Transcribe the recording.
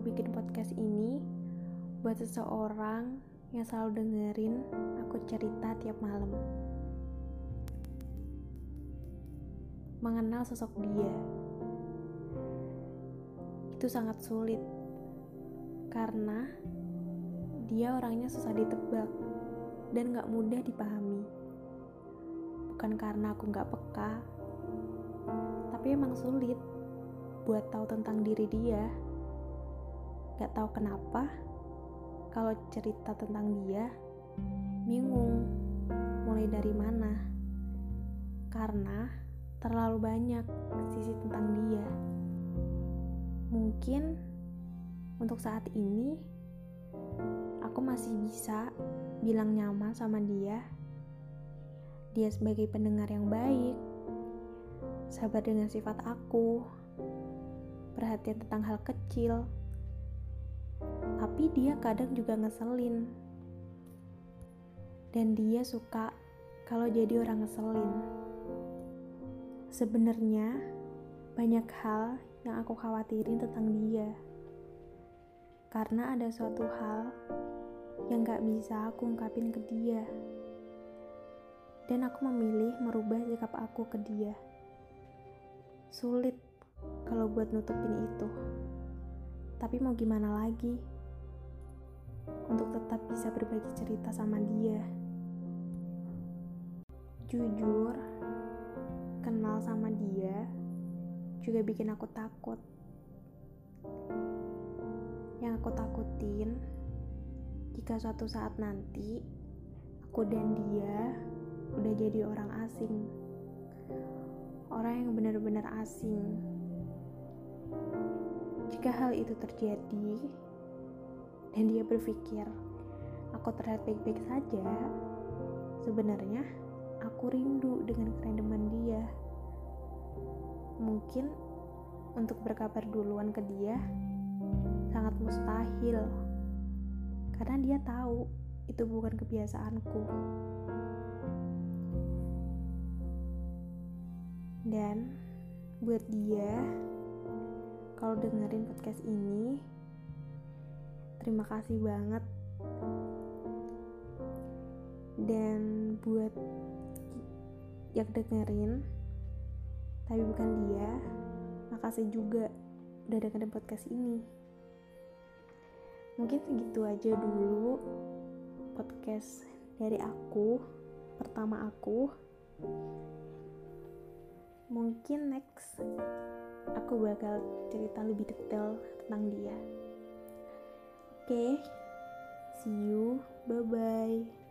bikin podcast ini buat seseorang yang selalu dengerin aku cerita tiap malam. Mengenal sosok dia itu sangat sulit karena dia orangnya susah ditebak dan gak mudah dipahami. Bukan karena aku gak peka, tapi emang sulit buat tahu tentang diri dia. Gak tahu kenapa, kalau cerita tentang dia, bingung mulai dari mana. Karena terlalu banyak sisi tentang dia. Mungkin untuk saat ini, aku masih bisa bilang nyaman sama dia. Dia sebagai pendengar yang baik, sabar dengan sifat aku, perhatian tentang hal kecil, tapi dia kadang juga ngeselin. Dan dia suka kalau jadi orang ngeselin. Sebenarnya banyak hal yang aku khawatirin tentang dia. Karena ada suatu hal yang gak bisa aku ungkapin ke dia. Dan aku memilih merubah sikap aku ke dia. Sulit kalau buat nutupin itu. Tapi mau gimana lagi? Tetap bisa berbagi cerita sama dia. Jujur, kenal sama dia juga bikin aku takut. Yang aku takutin, jika suatu saat nanti aku dan dia udah jadi orang asing. Orang yang benar-benar asing jika hal itu terjadi dan dia berpikir aku terlihat baik-baik saja, sebenarnya aku rindu dengan kerendaman dia. Mungkin untuk berkabar duluan ke dia sangat mustahil karena dia tahu itu bukan kebiasaanku. Dan buat dia, kalau dengerin podcast ini. Terima kasih banget. Dan buat yang dengerin, tapi bukan dia, makasih juga udah dengerin podcast ini. Mungkin segitu aja dulu podcast dari aku, pertama aku. Mungkin next aku bakal cerita lebih detail tentang dia. Oke, okay, see you, bye bye.